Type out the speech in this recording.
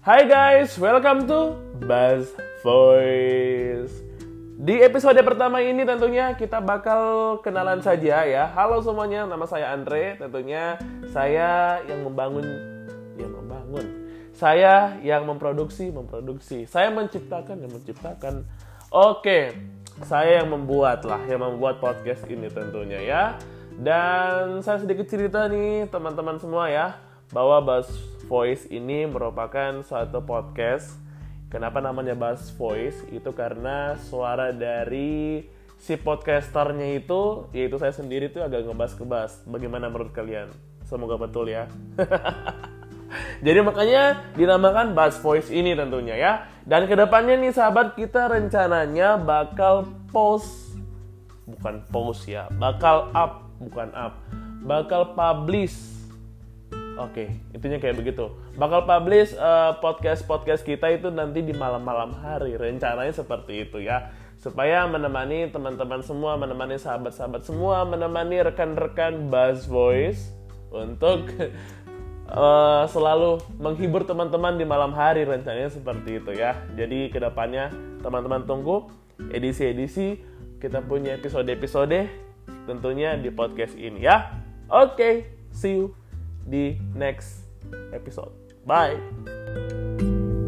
Hai guys, welcome to Buzz Voice. Di episode pertama ini tentunya kita bakal kenalan saja ya. Halo semuanya, nama saya Andre. Tentunya saya yang membangun, yang membangun. Saya yang memproduksi, memproduksi. Saya menciptakan, yang menciptakan. Oke, saya yang membuat lah, yang membuat podcast ini tentunya ya. Dan saya sedikit cerita nih teman-teman semua ya, bahwa Buzz Voice ini merupakan suatu podcast Kenapa namanya Bass Voice? Itu karena suara dari si podcasternya itu, yaitu saya sendiri tuh agak ngebas-ngebas. Bagaimana menurut kalian? Semoga betul ya. Jadi makanya dinamakan Bass Voice ini tentunya ya. Dan ke depannya nih sahabat kita rencananya bakal post, bukan post ya, bakal up, bukan up, bakal publish Oke, okay, intinya kayak begitu. Bakal publish uh, podcast-podcast kita itu nanti di malam-malam hari. Rencananya seperti itu ya. Supaya menemani teman-teman semua, menemani sahabat-sahabat semua, menemani rekan-rekan Buzz Voice untuk uh, selalu menghibur teman-teman di malam hari rencananya seperti itu ya. Jadi ke depannya teman-teman tunggu edisi-edisi kita punya episode-episode tentunya di podcast ini ya. Oke, okay, see you di next episode. Bye.